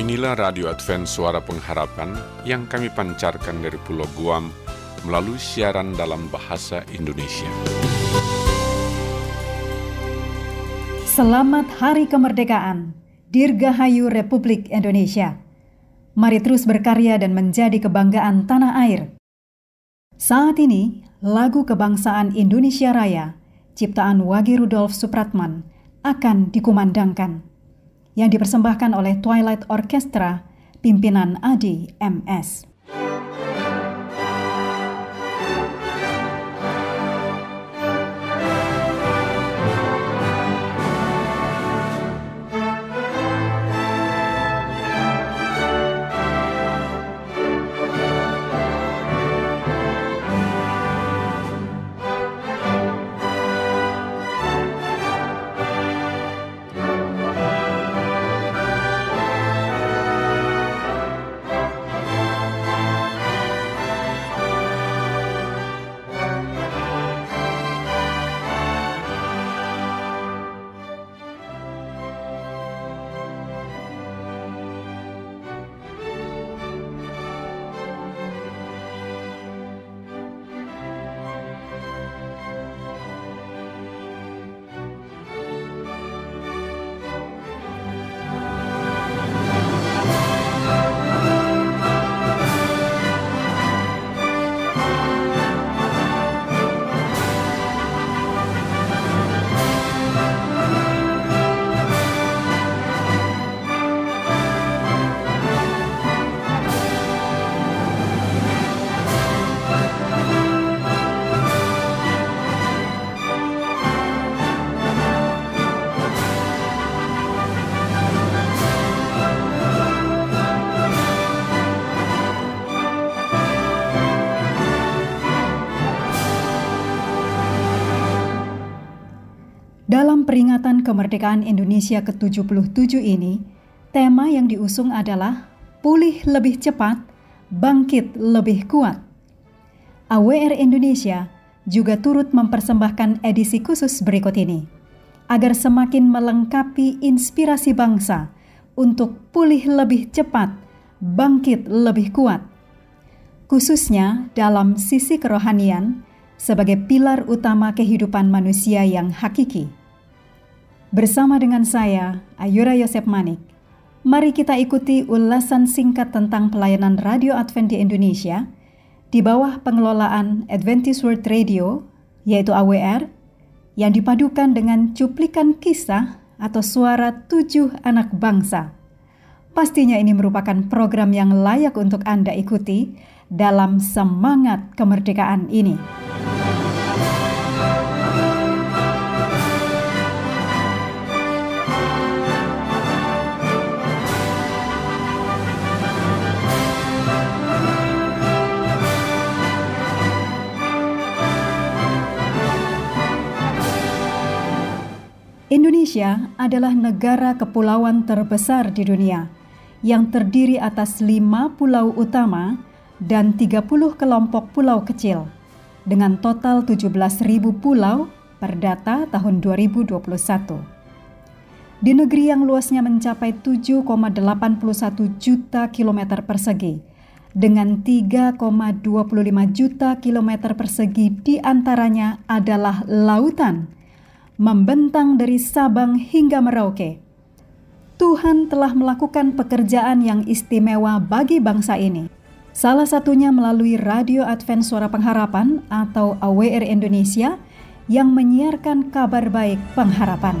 Inilah Radio Advent Suara Pengharapan yang kami pancarkan dari Pulau Guam melalui siaran dalam bahasa Indonesia. Selamat Hari Kemerdekaan, Dirgahayu Republik Indonesia. Mari terus berkarya dan menjadi kebanggaan tanah air. Saat ini, lagu kebangsaan Indonesia Raya, ciptaan Wage Rudolf Supratman, akan dikumandangkan yang dipersembahkan oleh Twilight Orchestra, pimpinan Adi MS. peringatan kemerdekaan Indonesia ke-77 ini, tema yang diusung adalah pulih lebih cepat, bangkit lebih kuat. AWR Indonesia juga turut mempersembahkan edisi khusus berikut ini agar semakin melengkapi inspirasi bangsa untuk pulih lebih cepat, bangkit lebih kuat. Khususnya dalam sisi kerohanian sebagai pilar utama kehidupan manusia yang hakiki. Bersama dengan saya, Ayura Yosep Manik, mari kita ikuti ulasan singkat tentang pelayanan Radio Advent di Indonesia di bawah pengelolaan Adventist World Radio, yaitu AWR, yang dipadukan dengan cuplikan kisah atau suara tujuh anak bangsa. Pastinya ini merupakan program yang layak untuk Anda ikuti dalam semangat kemerdekaan ini. Indonesia adalah negara kepulauan terbesar di dunia yang terdiri atas lima pulau utama dan 30 kelompok pulau kecil dengan total 17.000 pulau per data tahun 2021. Di negeri yang luasnya mencapai 7,81 juta kilometer persegi dengan 3,25 juta kilometer persegi di antaranya adalah lautan membentang dari Sabang hingga Merauke. Tuhan telah melakukan pekerjaan yang istimewa bagi bangsa ini. Salah satunya melalui Radio Advent Suara Pengharapan atau AWR Indonesia yang menyiarkan kabar baik pengharapan.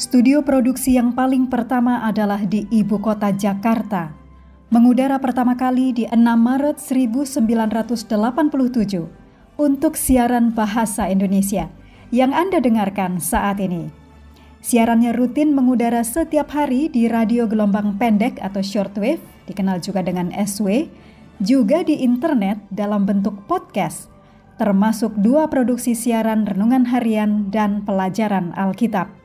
Studio produksi yang paling pertama adalah di ibu kota Jakarta. Mengudara pertama kali di 6 Maret 1987 untuk siaran bahasa Indonesia yang Anda dengarkan saat ini. Siarannya rutin mengudara setiap hari di radio gelombang pendek atau shortwave, dikenal juga dengan SW, juga di internet dalam bentuk podcast, termasuk dua produksi siaran renungan harian dan pelajaran Alkitab.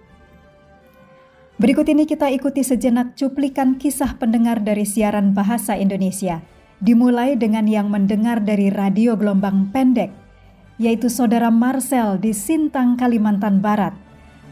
Berikut ini kita ikuti sejenak cuplikan kisah pendengar dari siaran bahasa Indonesia, dimulai dengan yang mendengar dari radio gelombang pendek, yaitu saudara Marcel di Sintang, Kalimantan Barat,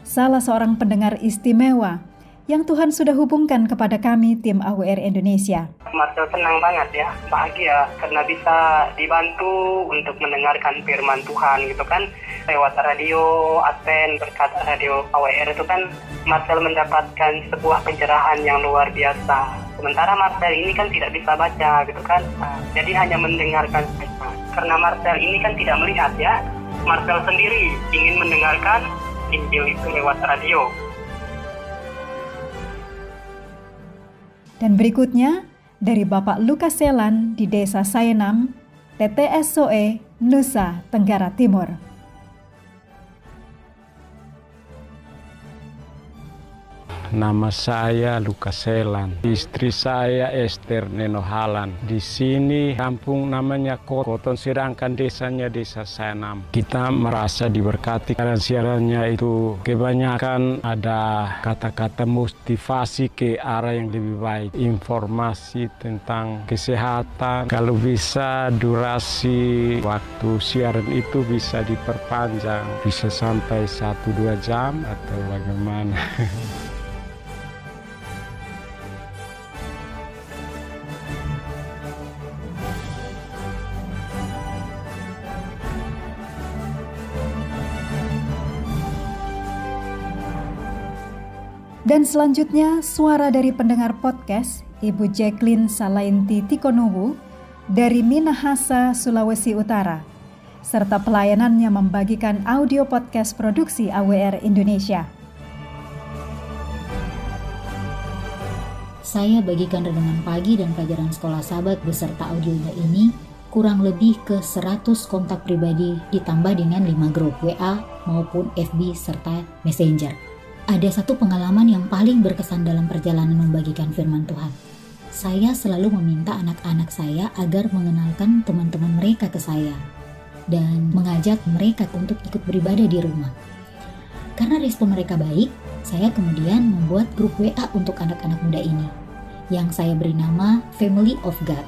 salah seorang pendengar istimewa yang Tuhan sudah hubungkan kepada kami tim AWR Indonesia. Marcel senang banget ya, bahagia karena bisa dibantu untuk mendengarkan firman Tuhan gitu kan lewat radio Advent berkat radio AWR itu kan Marcel mendapatkan sebuah pencerahan yang luar biasa. Sementara Marcel ini kan tidak bisa baca gitu kan, jadi hanya mendengarkan. Karena Marcel ini kan tidak melihat ya, Marcel sendiri ingin mendengarkan Injil itu lewat radio. Dan berikutnya dari Bapak Lukas Selan di Desa Sayenam, TTS Soe, Nusa Tenggara Timur. Nama saya Lukas Selan. Istri saya Esther Nenohalan. Di sini kampung namanya Koton, sedangkan desanya Desa Sanam. Kita merasa diberkati karena siarannya itu kebanyakan ada kata-kata motivasi ke arah yang lebih baik. Informasi tentang kesehatan. Kalau bisa durasi waktu siaran itu bisa diperpanjang. Bisa sampai 1-2 jam atau bagaimana. Dan selanjutnya suara dari pendengar podcast Ibu Jacqueline Salainti Tikonuwu dari Minahasa, Sulawesi Utara, serta pelayanannya membagikan audio podcast produksi AWR Indonesia. Saya bagikan renungan pagi dan pelajaran sekolah sahabat beserta audionya ini kurang lebih ke 100 kontak pribadi ditambah dengan 5 grup WA maupun FB serta Messenger. Ada satu pengalaman yang paling berkesan dalam perjalanan membagikan firman Tuhan. Saya selalu meminta anak-anak saya agar mengenalkan teman-teman mereka ke saya dan mengajak mereka untuk ikut beribadah di rumah. Karena respon mereka baik, saya kemudian membuat grup WA untuk anak-anak muda ini yang saya beri nama Family of God.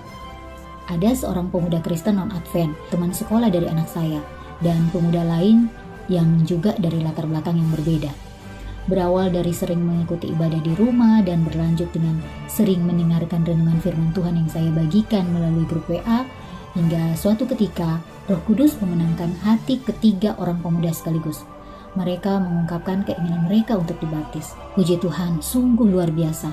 Ada seorang pemuda Kristen non-Advent, teman sekolah dari anak saya, dan pemuda lain yang juga dari latar belakang yang berbeda berawal dari sering mengikuti ibadah di rumah dan berlanjut dengan sering mendengarkan renungan firman Tuhan yang saya bagikan melalui grup WA, hingga suatu ketika Roh Kudus memenangkan hati ketiga orang pemuda sekaligus. Mereka mengungkapkan keinginan mereka untuk dibaptis. Puji Tuhan, sungguh luar biasa.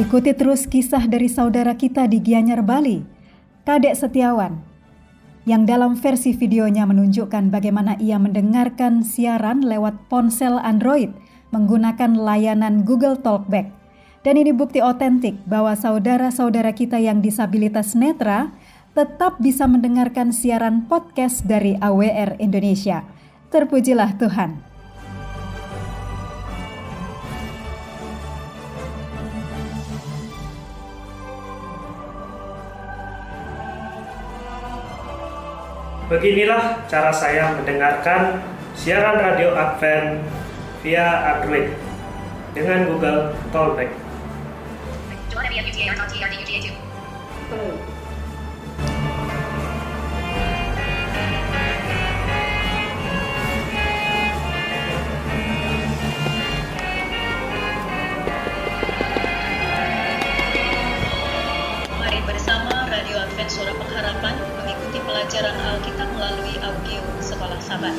Ikuti terus kisah dari saudara kita di Gianyar, Bali, Kadek Setiawan, yang dalam versi videonya menunjukkan bagaimana ia mendengarkan siaran lewat ponsel Android menggunakan layanan Google Talkback. Dan ini bukti otentik bahwa saudara-saudara kita yang disabilitas netra tetap bisa mendengarkan siaran podcast dari AWR Indonesia. Terpujilah Tuhan. Beginilah cara saya mendengarkan siaran radio Advent via Android dengan Google Talkback. Sahabat.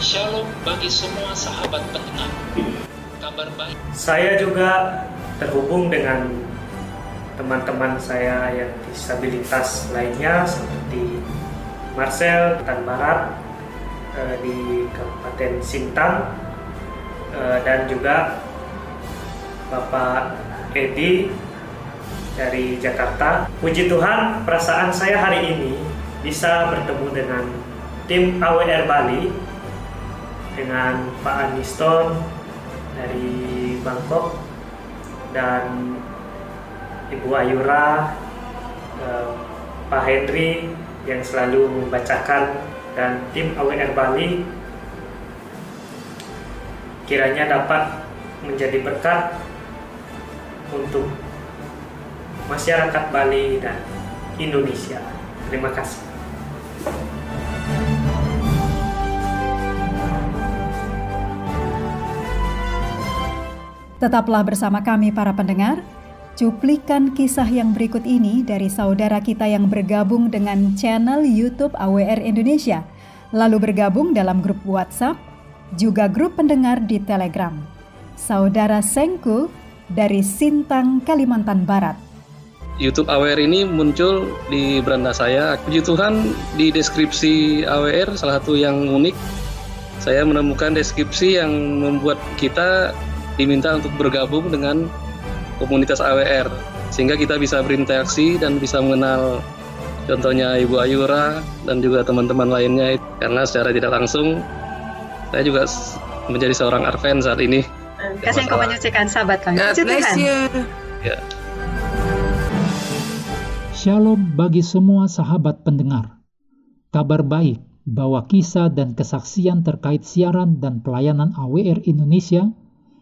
Shalom bagi semua sahabat pendengar. Kabar baik. Saya juga terhubung dengan teman-teman saya yang disabilitas lainnya seperti Marcel Tan Barat eh, di Kabupaten Sintang eh, dan juga Bapak Edi dari Jakarta. Puji Tuhan, perasaan saya hari ini bisa bertemu dengan tim AWR Bali dengan Pak Aniston dari Bangkok dan Ibu Ayura, eh, Pak Henry yang selalu membacakan dan tim AWR Bali kiranya dapat menjadi berkat untuk masyarakat Bali dan Indonesia. Terima kasih. Tetaplah bersama kami para pendengar. Cuplikan kisah yang berikut ini dari saudara kita yang bergabung dengan channel YouTube AWR Indonesia, lalu bergabung dalam grup WhatsApp, juga grup pendengar di Telegram. Saudara Sengku dari Sintang, Kalimantan Barat. YouTube AWR ini muncul di beranda saya. Puji Tuhan di deskripsi AWR salah satu yang unik. Saya menemukan deskripsi yang membuat kita diminta untuk bergabung dengan komunitas AWR sehingga kita bisa berinteraksi dan bisa mengenal contohnya Ibu Ayura dan juga teman-teman lainnya karena secara tidak langsung saya juga menjadi seorang Arven saat ini. Kasih yang kau menyucikan sahabat kami. God bless you. Ya. Shalom bagi semua sahabat pendengar. Kabar baik bahwa kisah dan kesaksian terkait siaran dan pelayanan AWR Indonesia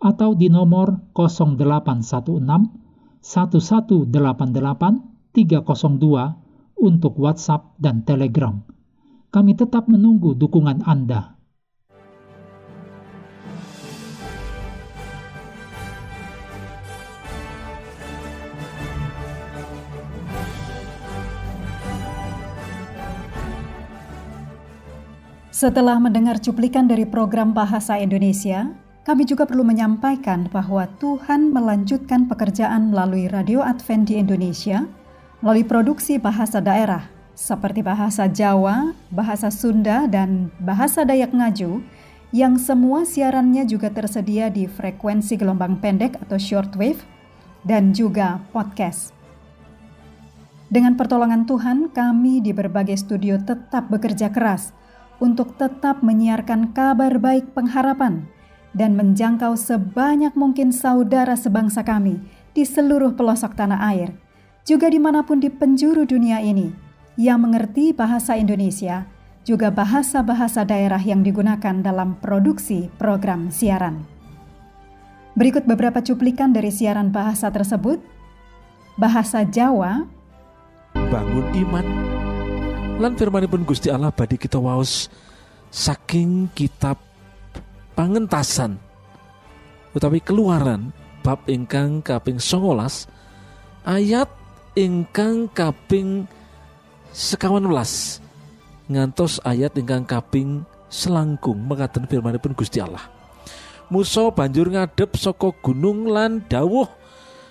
atau di nomor 0816 1188 302 untuk WhatsApp dan Telegram. Kami tetap menunggu dukungan Anda. Setelah mendengar cuplikan dari program Bahasa Indonesia, kami juga perlu menyampaikan bahwa Tuhan melanjutkan pekerjaan melalui Radio Advent di Indonesia, melalui produksi bahasa daerah seperti bahasa Jawa, bahasa Sunda, dan bahasa Dayak Ngaju, yang semua siarannya juga tersedia di frekuensi gelombang pendek atau shortwave, dan juga podcast. Dengan pertolongan Tuhan, kami di berbagai studio tetap bekerja keras untuk tetap menyiarkan kabar baik pengharapan dan menjangkau sebanyak mungkin saudara sebangsa kami di seluruh pelosok tanah air, juga di mana pun di penjuru dunia ini, yang mengerti bahasa Indonesia, juga bahasa-bahasa daerah yang digunakan dalam produksi program siaran. Berikut beberapa cuplikan dari siaran bahasa tersebut. Bahasa Jawa, bangun iman lan firmanipun Gusti Allah badi kita waos saking kitab pangentasan utawi keluaran bab ingkang kaping songolas ayat ingkang kaping sekawan welas ngantos ayat ingkang kaping selangkung. Mengatakan firmanipun Gusti Allah. Musa banjur ngadep saka gunung lan dawuh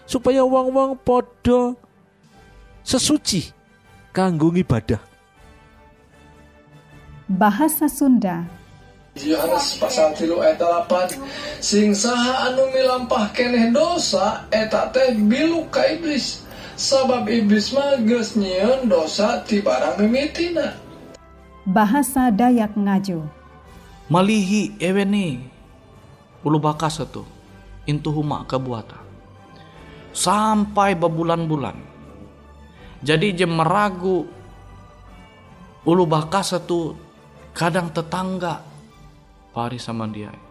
supaya wong-wong podo sesuci kanggo ibadah. Bahasa Sunda Yohanes pasal tilu ayat 8 sing saha anu milampah keneh dosa eta teh bilu ka iblis. Sabab iblis mah geus nyieun dosa ti barang mimitina. Bahasa Dayak Ngaju Malihi eweni ulu bakas itu intu huma kebuata sampai bebulan-bulan jadi jem meragu. Ulu bakas itu kadang tetangga pari samandiai.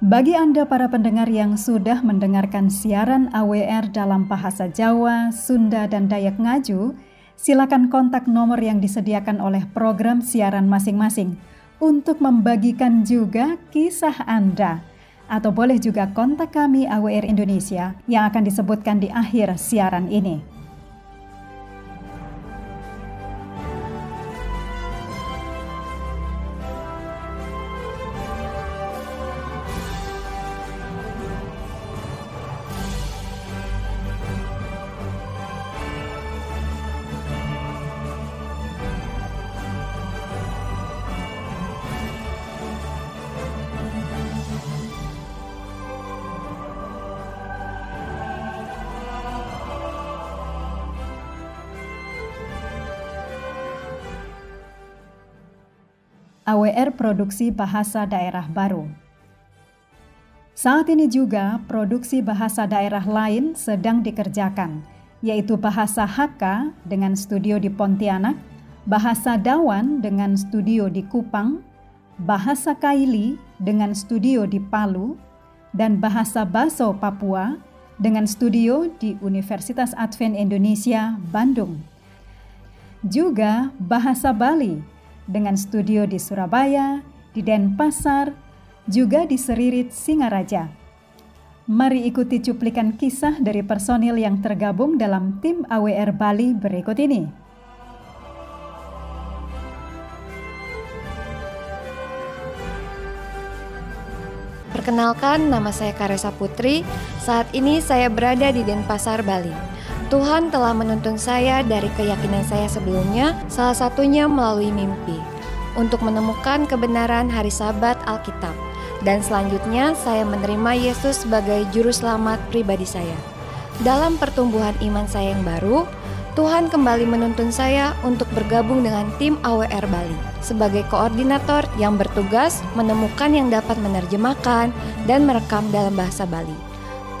Bagi Anda para pendengar yang sudah mendengarkan siaran AWR dalam bahasa Jawa, Sunda, dan Dayak Ngaju, silakan kontak nomor yang disediakan oleh program siaran masing-masing untuk membagikan juga kisah Anda. Atau boleh juga kontak kami AWR Indonesia yang akan disebutkan di akhir siaran ini. AWR Produksi Bahasa Daerah Baru. Saat ini juga produksi bahasa daerah lain sedang dikerjakan, yaitu Bahasa Hakka dengan studio di Pontianak, Bahasa Dawan dengan studio di Kupang, Bahasa Kaili dengan studio di Palu, dan Bahasa Baso Papua dengan studio di Universitas Advent Indonesia, Bandung. Juga Bahasa Bali dengan studio di Surabaya, di Denpasar, juga di Seririt Singaraja. Mari ikuti cuplikan kisah dari personil yang tergabung dalam tim AWR Bali berikut ini. Perkenalkan, nama saya Karesa Putri. Saat ini saya berada di Denpasar, Bali. Tuhan telah menuntun saya dari keyakinan saya sebelumnya, salah satunya melalui mimpi, untuk menemukan kebenaran hari Sabat Alkitab. Dan selanjutnya, saya menerima Yesus sebagai Juru Selamat pribadi saya. Dalam pertumbuhan iman saya yang baru, Tuhan kembali menuntun saya untuk bergabung dengan tim AWR Bali sebagai koordinator yang bertugas menemukan yang dapat menerjemahkan dan merekam dalam bahasa Bali.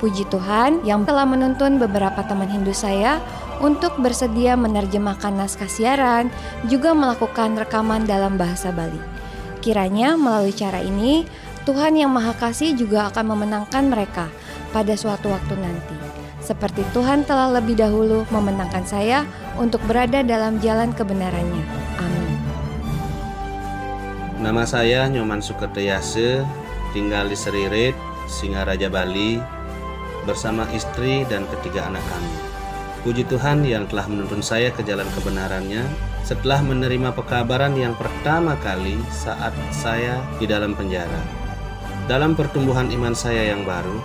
Puji Tuhan yang telah menuntun beberapa teman Hindu saya untuk bersedia menerjemahkan naskah siaran, juga melakukan rekaman dalam bahasa Bali. Kiranya melalui cara ini, Tuhan yang Maha Kasih juga akan memenangkan mereka pada suatu waktu nanti. Seperti Tuhan telah lebih dahulu memenangkan saya untuk berada dalam jalan kebenarannya. Amin. Nama saya Nyoman Sukerdeyase, tinggal di Seririt, Singaraja Bali, bersama istri dan ketiga anak kami. Puji Tuhan yang telah menuntun saya ke jalan kebenarannya setelah menerima pekabaran yang pertama kali saat saya di dalam penjara. Dalam pertumbuhan iman saya yang baru,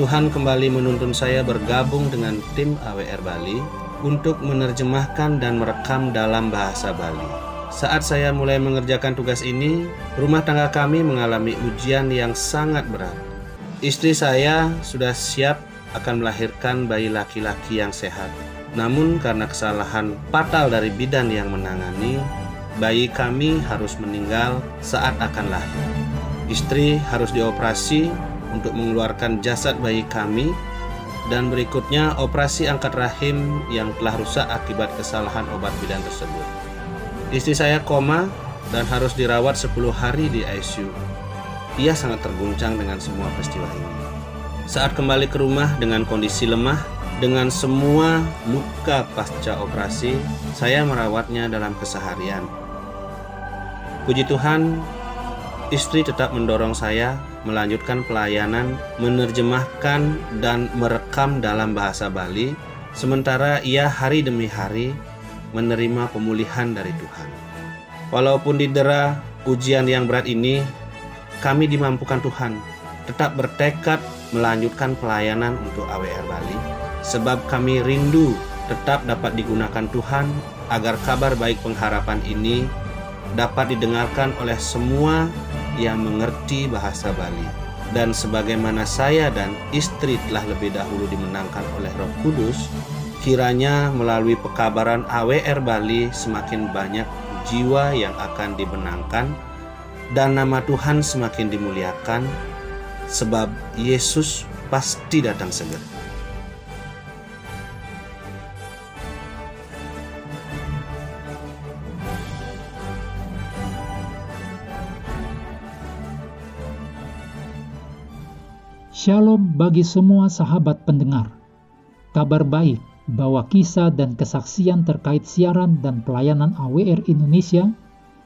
Tuhan kembali menuntun saya bergabung dengan tim AWR Bali untuk menerjemahkan dan merekam dalam bahasa Bali. Saat saya mulai mengerjakan tugas ini, rumah tangga kami mengalami ujian yang sangat berat. Istri saya sudah siap akan melahirkan bayi laki-laki yang sehat. Namun karena kesalahan fatal dari bidan yang menangani, bayi kami harus meninggal saat akan lahir. Istri harus dioperasi untuk mengeluarkan jasad bayi kami dan berikutnya operasi angkat rahim yang telah rusak akibat kesalahan obat bidan tersebut. Istri saya koma dan harus dirawat 10 hari di ICU. Ia sangat terguncang dengan semua peristiwa ini. Saat kembali ke rumah dengan kondisi lemah, dengan semua luka pasca operasi, saya merawatnya dalam keseharian. Puji Tuhan, istri tetap mendorong saya melanjutkan pelayanan, menerjemahkan, dan merekam dalam bahasa Bali, sementara ia hari demi hari menerima pemulihan dari Tuhan. Walaupun didera ujian yang berat ini, kami dimampukan Tuhan tetap bertekad melanjutkan pelayanan untuk AWR Bali sebab kami rindu tetap dapat digunakan Tuhan agar kabar baik pengharapan ini dapat didengarkan oleh semua yang mengerti bahasa Bali. Dan sebagaimana saya dan istri telah lebih dahulu dimenangkan oleh Roh Kudus, kiranya melalui pekabaran AWR Bali semakin banyak jiwa yang akan dibenangkan dan nama Tuhan semakin dimuliakan, sebab Yesus pasti datang segera. Shalom bagi semua sahabat pendengar. Kabar baik bahwa kisah dan kesaksian terkait siaran dan pelayanan AWR Indonesia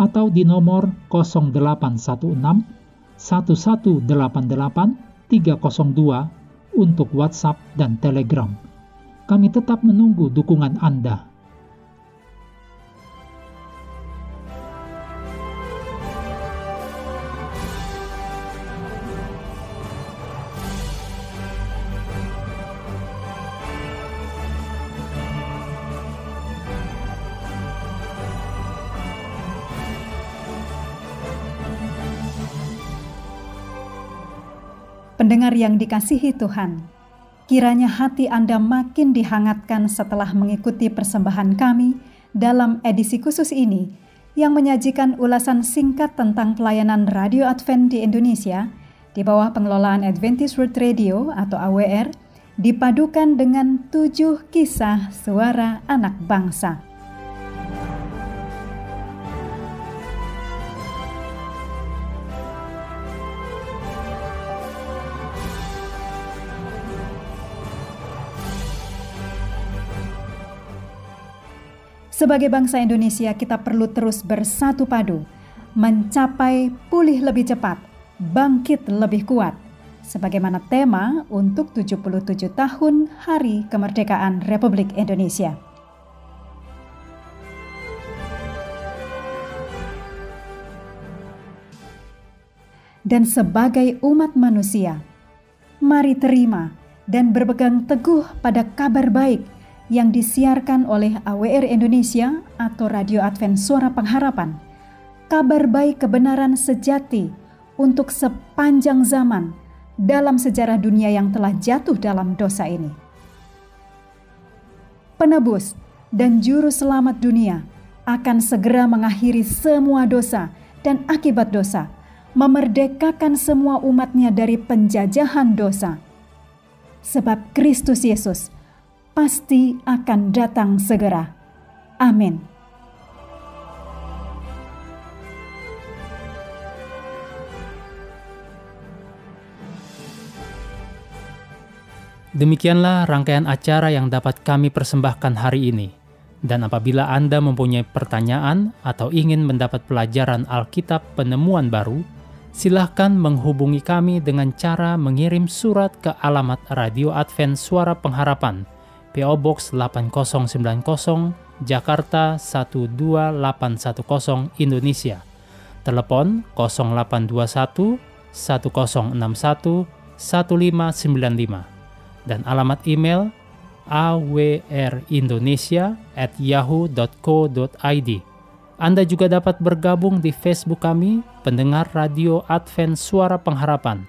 atau di nomor 0816 1188 302 untuk WhatsApp dan Telegram. Kami tetap menunggu dukungan Anda. Yang dikasihi Tuhan, kiranya hati Anda makin dihangatkan setelah mengikuti persembahan kami dalam edisi khusus ini yang menyajikan ulasan singkat tentang pelayanan Radio Advent di Indonesia di bawah pengelolaan Adventist World Radio atau AWR dipadukan dengan tujuh kisah suara anak bangsa. Sebagai bangsa Indonesia, kita perlu terus bersatu padu, mencapai pulih lebih cepat, bangkit lebih kuat, sebagaimana tema untuk 77 tahun Hari Kemerdekaan Republik Indonesia. Dan sebagai umat manusia, mari terima dan berpegang teguh pada kabar baik yang disiarkan oleh AWR Indonesia atau Radio Advent Suara Pengharapan. Kabar baik kebenaran sejati untuk sepanjang zaman dalam sejarah dunia yang telah jatuh dalam dosa ini. Penebus dan juru selamat dunia akan segera mengakhiri semua dosa dan akibat dosa, memerdekakan semua umatnya dari penjajahan dosa. Sebab Kristus Yesus pasti akan datang segera. Amin. Demikianlah rangkaian acara yang dapat kami persembahkan hari ini. Dan apabila Anda mempunyai pertanyaan atau ingin mendapat pelajaran Alkitab penemuan baru, silahkan menghubungi kami dengan cara mengirim surat ke alamat Radio Advent Suara Pengharapan, PO Box 8090 Jakarta 12810 Indonesia. Telepon 0821 1061 1595 dan alamat email awrindonesia at yahoo.co.id. Anda juga dapat bergabung di Facebook kami, pendengar radio Advent Suara Pengharapan